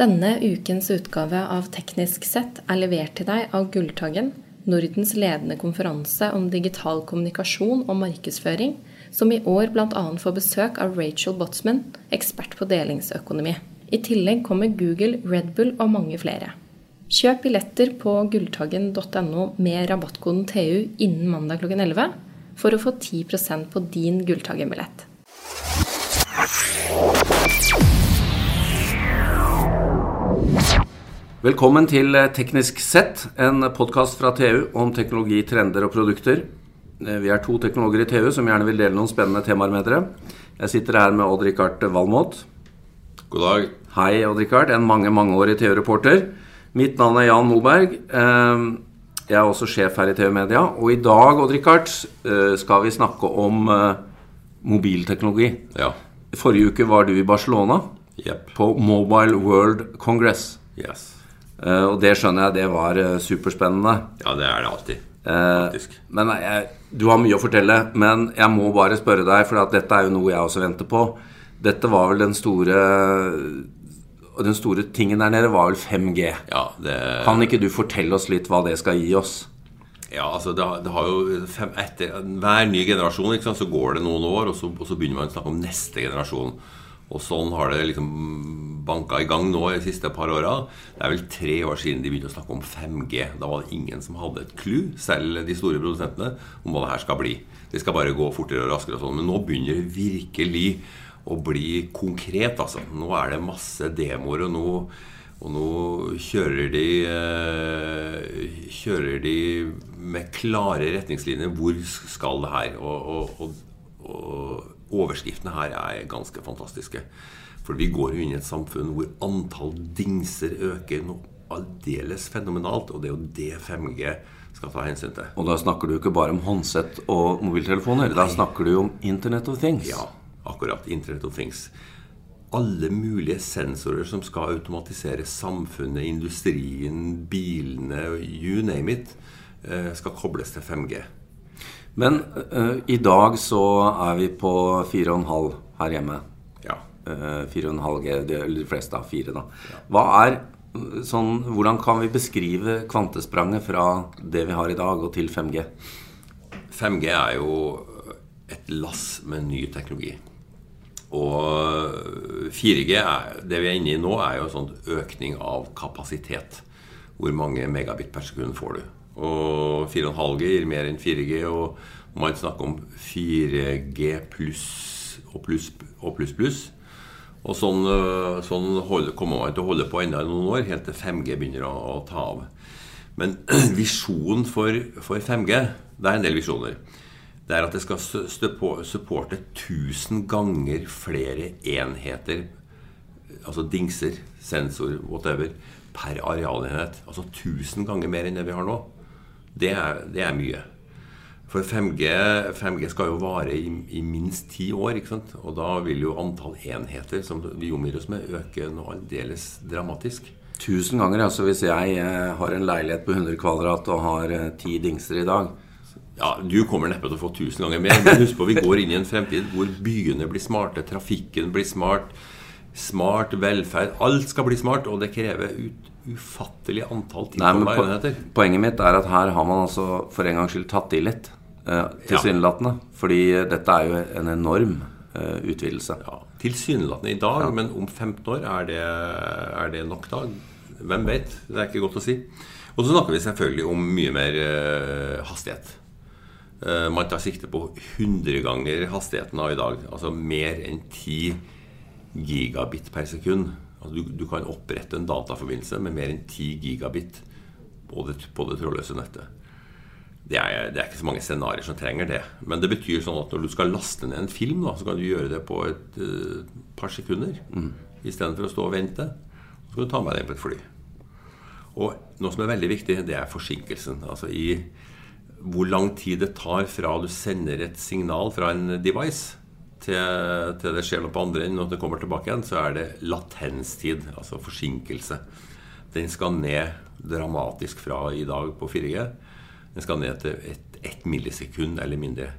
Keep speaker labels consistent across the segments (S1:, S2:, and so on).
S1: Denne ukens utgave av Teknisk sett er levert til deg av Gulltaggen, Nordens ledende konferanse om digital kommunikasjon og markedsføring, som i år bl.a. får besøk av Rachel Botsman, ekspert på delingsøkonomi. I tillegg kommer Google, Red Bull og mange flere. Kjøp billetter på gulltaggen.no med rabattkoden TU innen mandag klokken 11 for å få 10% på din Gulltaggen-billett.
S2: Velkommen til Teknisk sett, en podkast fra TU om teknologi, trender og produkter. Vi er to teknologer i TU som gjerne vil dele noen spennende temaer med dere. Jeg sitter her med Odd-Rikard Valmot.
S3: God dag.
S2: Hei, Odd-Rikard. En mange, mangeårig TU-reporter. Mitt navn er Jan Moberg. Jeg er også sjef her i TU Media. Og i dag, Odd-Rikard, skal vi snakke om mobilteknologi.
S3: Ja.
S2: Forrige uke var du i Barcelona
S3: Yep.
S2: på Mobile World Congress.
S3: Yes.
S2: Eh, Og det skjønner jeg, det var eh, superspennende.
S3: Ja, det er det alltid.
S2: Eh,
S3: Faktisk.
S2: Men jeg, du har mye å fortelle, men jeg må bare spørre deg, for dette er jo noe jeg også venter på. Dette var vel den store og Den store tingen der nede var vel 5G.
S3: Ja, det
S2: Kan ikke du fortelle oss litt hva det skal gi oss?
S3: Ja, altså det, har- det har jo fem, Etter hver ny generasjon sant, så går det noen år, og så, og så begynner man å snakke om neste generasjon. Og sånn har det liksom banka i gang nå de siste par åra. Det er vel tre år siden de begynte å snakke om 5G. Da var det ingen som hadde et clou, selv de store produsentene, om hva det her skal bli. Det skal bare gå fortere og raskere og sånn. Men nå begynner det virkelig å bli konkret, altså. Nå er det masse demoer, og nå og nå kjører de, eh, kjører de med klare retningslinjer. Hvor skal det her? Og, og, og, og overskriftene her er ganske fantastiske. For vi går jo inn i et samfunn hvor antall dingser øker noe aldeles fenomenalt. Og det er jo det 5G skal ta hensyn til.
S2: Og da snakker du ikke bare om håndsett og mobiltelefoner. Da snakker du om Internet of Things.
S3: Ja, akkurat. Internet of Things. Alle mulige sensorer som skal automatisere samfunnet, industrien, bilene, you name it, eh, skal kobles til 5G.
S2: Men uh, i dag så er vi på 4,5 her hjemme.
S3: Ja.
S2: Eh, 4,5G, de fleste har 4 da. Hva er eh, sånn, hvordan kan vi beskrive kvantespranget fra det vi har i dag og til 5G?
S3: 5G er jo et lass med ny teknologi. Og 4G, er, det vi er inne i nå, er jo en sånn økning av kapasitet. Hvor mange megabit per sekund får du? Og 4,5G gir mer enn 4G, og man snakker om 4G pluss og pluss og pluss pluss. Og sånn, øh, sånn hold, kommer man til å holde på enda noen år, helt til 5G begynner å, å ta av. Men visjonen for, for 5G Det er en del visjoner. Det er at det skal supporte 1000 ganger flere enheter, altså dingser, sensor, whatever, per arealenhet. Altså 1000 ganger mer enn det vi har nå. Det er, det er mye. For 5G, 5G skal jo vare i, i minst ti år, ikke sant? og da vil jo antall enheter som vi omgir oss med, øke noe aldeles dramatisk.
S2: Tusen ganger, altså hvis jeg eh, har en leilighet på 100 kvadrat og har ti dingser i dag.
S3: Ja, Du kommer neppe til å få 1000 ganger mer, men husk på vi går inn i en fremtid hvor byene blir smarte, trafikken blir smart, smart velferd Alt skal bli smart, og det krever ut, ufattelig antall enheter.
S2: Poenget mitt er at her har man altså for en gangs skyld tatt i litt. Eh, Tilsynelatende. Fordi dette er jo en enorm eh, utvidelse.
S3: Ja, Tilsynelatende i dag, men om 15 år er det, er det nok da? Hvem vet? Det er ikke godt å si. Og så snakker vi selvfølgelig om mye mer uh, hastighet. Uh, man tar sikte på 100 ganger hastigheten av i dag. Altså mer enn 10 gigabit per sekund. Altså du, du kan opprette en dataforbindelse med mer enn 10 gigabit på det, på det trådløse nettet. Det er, det er ikke så mange scenarioer som trenger det. Men det betyr sånn at når du skal laste ned en film, da, så kan du gjøre det på et uh, par sekunder. Mm. Istedenfor å stå og vente. Så kan du ta med deg på et fly. Og noe som er veldig viktig, det er forsinkelsen. Altså i hvor lang tid det tar fra du sender et signal fra en device til, til det skjer noe på andre enden og det kommer tilbake igjen, så er det latenstid, altså forsinkelse. Den skal ned dramatisk fra i dag på 4G. Den skal ned til ett et millisekund eller mindre.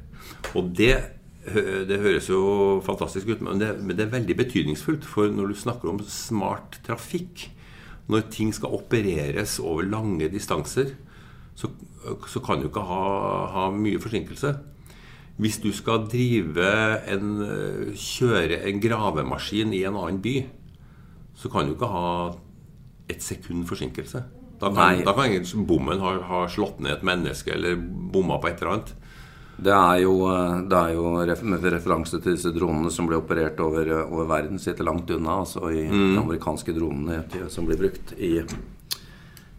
S3: Og det det høres jo fantastisk ut, men det, men det er veldig betydningsfullt. For når du snakker om smart trafikk, når ting skal opereres over lange distanser, så, så kan du ikke ha, ha mye forsinkelse. Hvis du skal drive en, kjøre en gravemaskin i en annen by, så kan du ikke ha et sekund forsinkelse. Da kan, da kan bommen ha, ha slått ned et menneske eller bomma på et eller annet.
S2: Det er jo, eh, det er jo ref med referanse til disse dronene som ble operert over, eh, over verden, sitter langt unna. Altså i
S3: Mm.
S2: de amerikanske dronene som blir brukt i,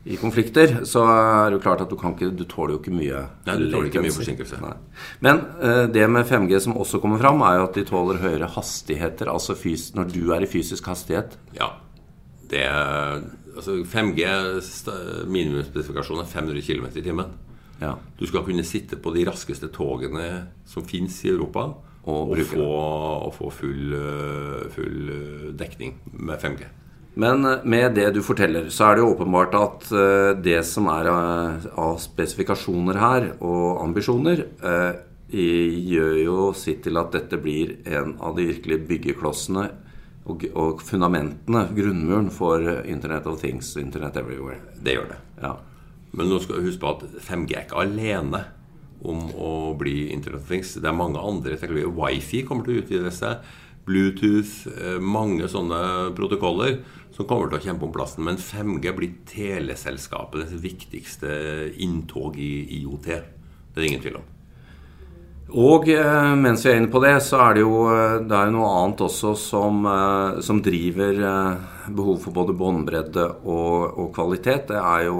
S2: i konflikter. Så er det jo klart at du kan ikke Du tåler jo ikke mye
S3: Nei, du tåler ikke mye forsinkelse.
S2: Nei. Men eh, det med 5G som også kommer fram, er jo at de tåler høyere hastigheter. Altså fys når du er i fysisk hastighet.
S3: Ja. Det er, altså 5G sta- minimumsspesifikasjonen er 500 km i timen.
S2: Ja.
S3: Du skal kunne sitte på de raskeste togene som fins i Europa,
S2: Og
S3: og, få, og få full, øh, full øh, dekning med 5G.
S2: Men eh, med det du forteller, så er det jo åpenbart at det som er av spesifikasjoner her, og ambisjoner, gjør jo sitt til at dette blir en av de virkelige byggeklossene og, og fundamentene, grunnmuren, for eh, Internet of Things, Internet Everywhere.
S3: Det gjør det.
S2: Ja.
S3: Men nå skal du huske på at 5G er ikke alene om å bli Internet of Things. Det er mange andre teknologier. Wifi kommer til å utvide seg. Bluetooth, eh, mange sånne protokoller som kommer til å kjempe om plassen. Men 5G blir teleselskapets viktigste inntog i IOT. Det er det ingen tvil om.
S2: Og eh, mens vi er inne på det, så er det jo eh, det er noe annet også som, eh, som driver eh, behov for både båndbredde og, og kvalitet. Det er jo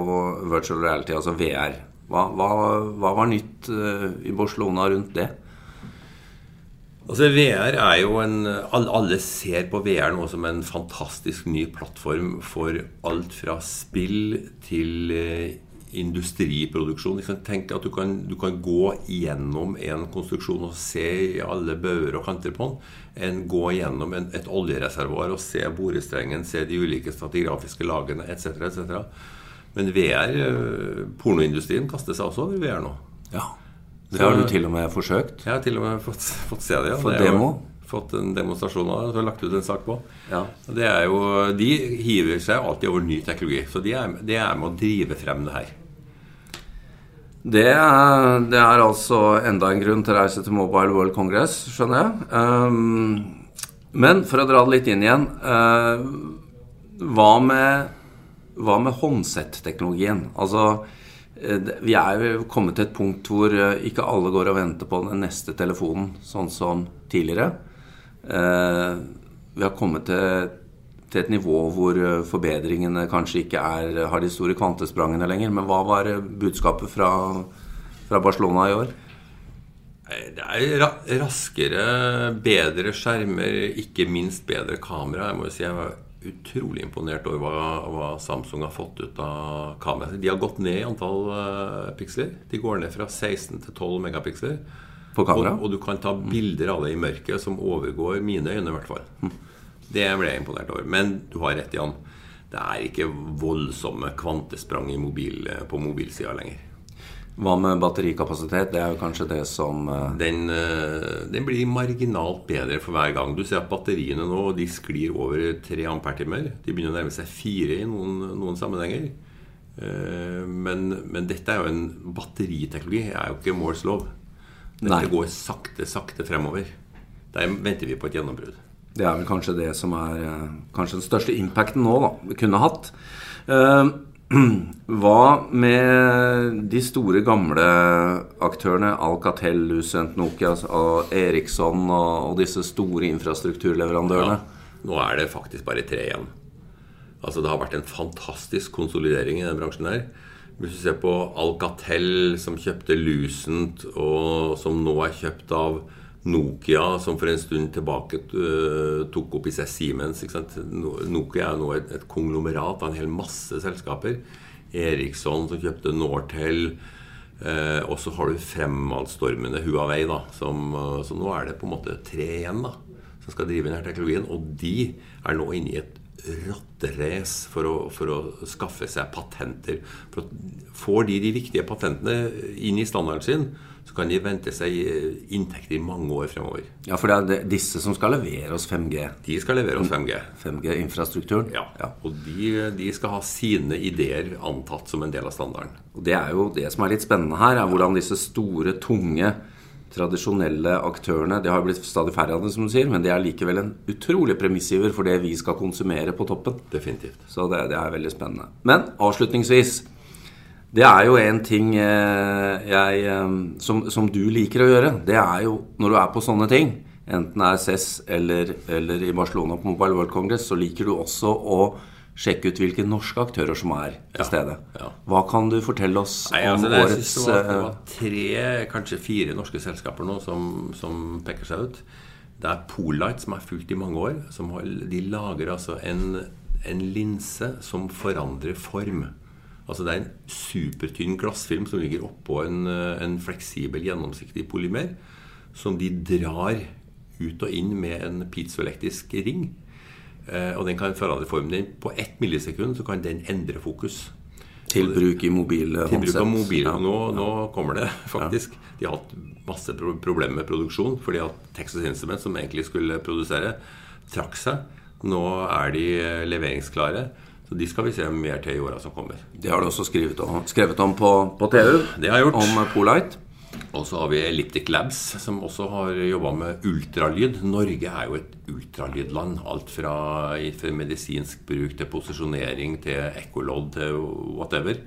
S2: virtual reality, altså VR. Hva, hva, hva var nytt i Barcelona rundt det?
S3: Altså VR er jo en Alle ser på VR nå som en fantastisk ny plattform for alt fra spill til industriproduksjon. Tenk at du kan, du kan gå gjennom en konstruksjon og se i alle bauger og kanter på den. En gå gjennom en, et oljereservoar og se borestrengen, se de ulike stratigrafiske lagene etc. etc. Men VR, eh, pornoindustrien kaster seg også over VR nå.
S2: Ja. Det har du til og med forsøkt.
S3: Jeg har til og med fått, fått se det. Ja. Det er
S2: demo?
S3: Fått en demonstrasjon av det. og lagt ut en sak på.
S2: Ja.
S3: Det er jo, de hiver seg alltid over ny teknologi. Så de er, de er med å drive frem det her.
S2: Det det er altså enda en grunn til å reise til Mobile World Congress, skjønner jeg. Um, men for å dra det litt inn igjen eh, Hva med, hva med håndsettteknologien? Altså, eh, vi er jo kommet til et punkt hvor eh, ikke alle går og venter på den neste telefonen, sånn som tidligere. Eh, vi har kommet til, til et nivå hvor eh, forbedringene kanskje ikke er, har de store kvantesprangene lenger. Men hva var eh, budskapet fra, fra Barcelona i år?
S3: Det er ra raskere, bedre skjermer, ikke minst bedre kamera. Jeg må jo si jeg var utrolig imponert over hva, hva Samsung har fått ut av kameraet. De har gått ned i antall eh, piksler. De går ned fra 16 til 12 megapiksler.
S2: På kamera?
S3: Og, og du kan ta bilder av det i mørket som overgår mine øyne, i hvert fall. Det ble jeg imponert over. Men du har rett, Jan. Det er ikke voldsomme kvantesprang i mobil, på mobilsida lenger.
S2: Hva med batterikapasitet? Det er jo kanskje det som eh,
S3: Den, eh, den blir marginalt bedre for hver gang. Du ser at batteriene nå de sklir over 3 ampere-timer. De begynner å nærme seg 4 i noen, noen sammenhenger. Eh, Men, men dette er jo en batteriteknologi. Det er jo ikke Moores lov. Dette
S2: Nei.
S3: går sakte, sakte fremover. Der venter vi på et gjennombrudd.
S2: Det er vel kanskje det som er eh, kanskje den største impacten nå, da, vi kunne hatt. Eh, hva med de store, gamle aktørene? Alcatel, Lucent, Nokia og Eriksson og, disse store infrastrukturleverandørene?
S3: Ja, Nå er det faktisk bare tre igjen. Altså Det har vært en fantastisk konsolidering i den bransjen her. Hvis du ser på Alcatel, som kjøpte Lucent, og som nå er kjøpt av Nokia, som for en stund tilbake øh, tok opp i seg Siemens. Nokia er nå et, et konglomerat av en hel masse selskaper. Eriksson, som kjøpte Nortel. Eh, og så har du fremadstormende Huawei, da, som, eh, så nå er det på en måte tre igjen da, som skal drive denne teknologien. Og de er nå inne i et rotterace for, å- for å skaffe seg patenter. For Får de de viktige patentene inn i standarden sin, så kan de vente seg inntekt inntekter i mange år fremover.
S2: Ja, for det er disse som skal levere oss 5G.
S3: De skal levere oss 5G.
S2: 5G-infrastrukturen.
S3: Ja, Og de, de skal ha sine ideer antatt som en del av standarden.
S2: Og det er jo det som er litt spennende her, er hvordan disse store, tunge, tradisjonelle aktørene Det har blitt stadig færre av det, som du sier, men det er likevel en utrolig premissgiver for det vi skal konsumere på toppen.
S3: Definitivt.
S2: Så det, det er veldig spennende. Men avslutningsvis Det er jo en ting eh, jeg, eh, som, som du liker å gjøre. Det er jo når du er på sånne ting, enten det er CES eller, eller i Barcelona på Mobile World Congress, så liker du også å sjekke ut hvilke norske aktører som er til
S3: Ja,
S2: stede.
S3: ja.
S2: Hva kan du fortelle oss
S3: Nei,
S2: om
S3: altså, det,
S2: årets
S3: synes det, var, det
S2: eh,
S3: var tre, kanskje fire norske selskaper nå som, som peker seg ut. Det er Polite, som er fulgt i mange år. Som har, de lager altså en, en linse som forandrer form. Altså Det er en supertynn glassfilm som ligger oppå en, eh, en fleksibel, gjennomsiktig polymer. Som de drar ut og inn med en piezoelektrisk ring. Eh, og den kan forandre formen din. på ett millisekund så kan den endre fokus.
S2: til bruk i mobil
S3: Til bruk av mobil.
S2: Ja.
S3: nå, nå, nå kommer det faktisk. De har hatt masse pro problemer med produksjon fordi at Texas Instruments, som egentlig skulle produsere, trakk seg. Nå er de eh, leveringsklare. Så de skal vi se mer til i åra som kommer.
S2: Det har du også skrevet om, skrevet om på, på TU.
S3: Det har jeg gjort.
S2: Om Polite.
S3: Og så har vi Elliptic Labs, som også har jobba med ultralyd. Norge er jo et ultralydland. Alt fra, fra medisinsk bruk til posisjonering til ekkolodd til whatever.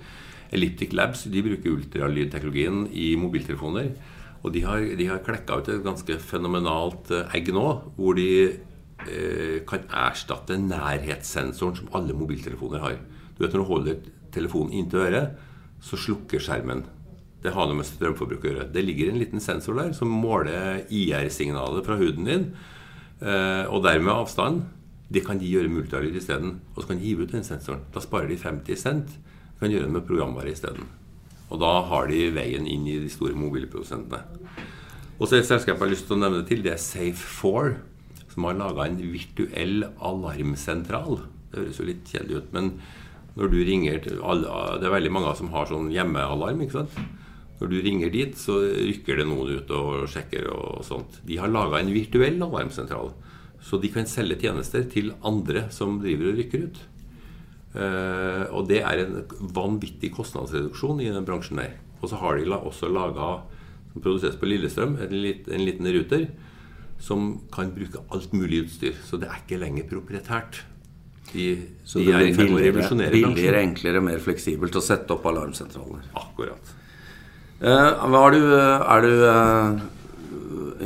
S3: Elliptic Labs de bruker ultralydteknologien i mobiltelefoner. Og de har, de har klekka ut et ganske fenomenalt eh, egg nå, hvor de eh, kan erstatte nærhetssensoren som alle mobiltelefoner har. Du vet Når du holder telefonen inntil øret, så slukker skjermen. Det har noe med strømforbruk å gjøre. Det ligger en liten sensor der som måler IR-signalet fra huden din, eh, og dermed avstand. Det kan de gjøre multialyd isteden. Og så kan de hive ut den sensoren. Da sparer de 50 cent. Kan gjøre det med programvare isteden. Og da har de veien inn i de store mobilprodusentene. Og så et selskap jeg har lyst til å nevne til, det er Safe4, som har laga en virtuell alarmsentral. Det høres jo litt kjedelig ut, men når du ringer til Det er veldig mange som har sånn hjemmealarm, ikke sant? Når du ringer dit, så rykker det noen ut og sjekker og sånt. De har laga en virtuell alarmsentral, så de kan selge tjenester til andre som driver og rykker ut. Eh, og det er en vanvittig kostnadsreduksjon i den bransjen der. Og så har de også laga, som produseres på Lillestrøm, en liten ruter som kan bruke alt mulig utstyr. Så det er ikke lenger proprietært. De,
S2: Så
S3: de
S2: det blir billigere, billigere, enklere, mer fleksibelt å sette opp alarmsentraler.
S3: Akkurat.
S2: Eh, du, er du eh,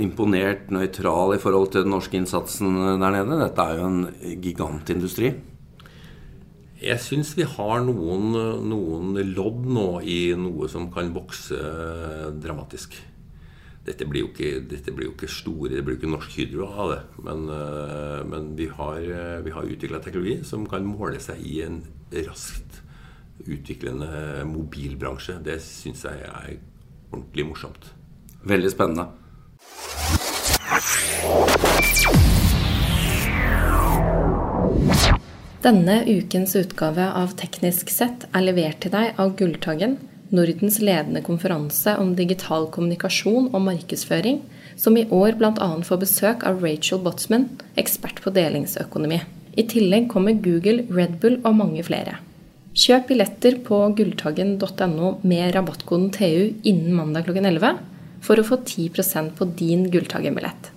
S2: imponert, nøytral i forhold til den norske innsatsen der nede? Dette er jo en gigantindustri.
S3: Jeg syns vi har noen, noen lodd nå i noe som kan vokse eh, dramatisk. Dette blir jo ikke, dette blir jo ikke store, det blir jo ikke Norsk Hydro av det. Men, eh, men vi har, eh, vi har utvikla teknologi som kan måle seg i en raskt utviklende mobilbransje. Det syns jeg er ordentlig morsomt.
S2: Veldig spennende.
S1: Denne ukens utgave av Teknisk sett er levert til deg av Gulltaggen, Nordens ledende konferanse om digital kommunikasjon og markedsføring, som i år bl.a. får besøk av Rachel Botsman, ekspert på delingsøkonomi. I tillegg kommer Google, Red Bull og mange flere. Kjøp billetter på gulltaggen.no med rabattkoden TU innen mandag klokken 11 for å få 10% på din Gulltaggen-billett.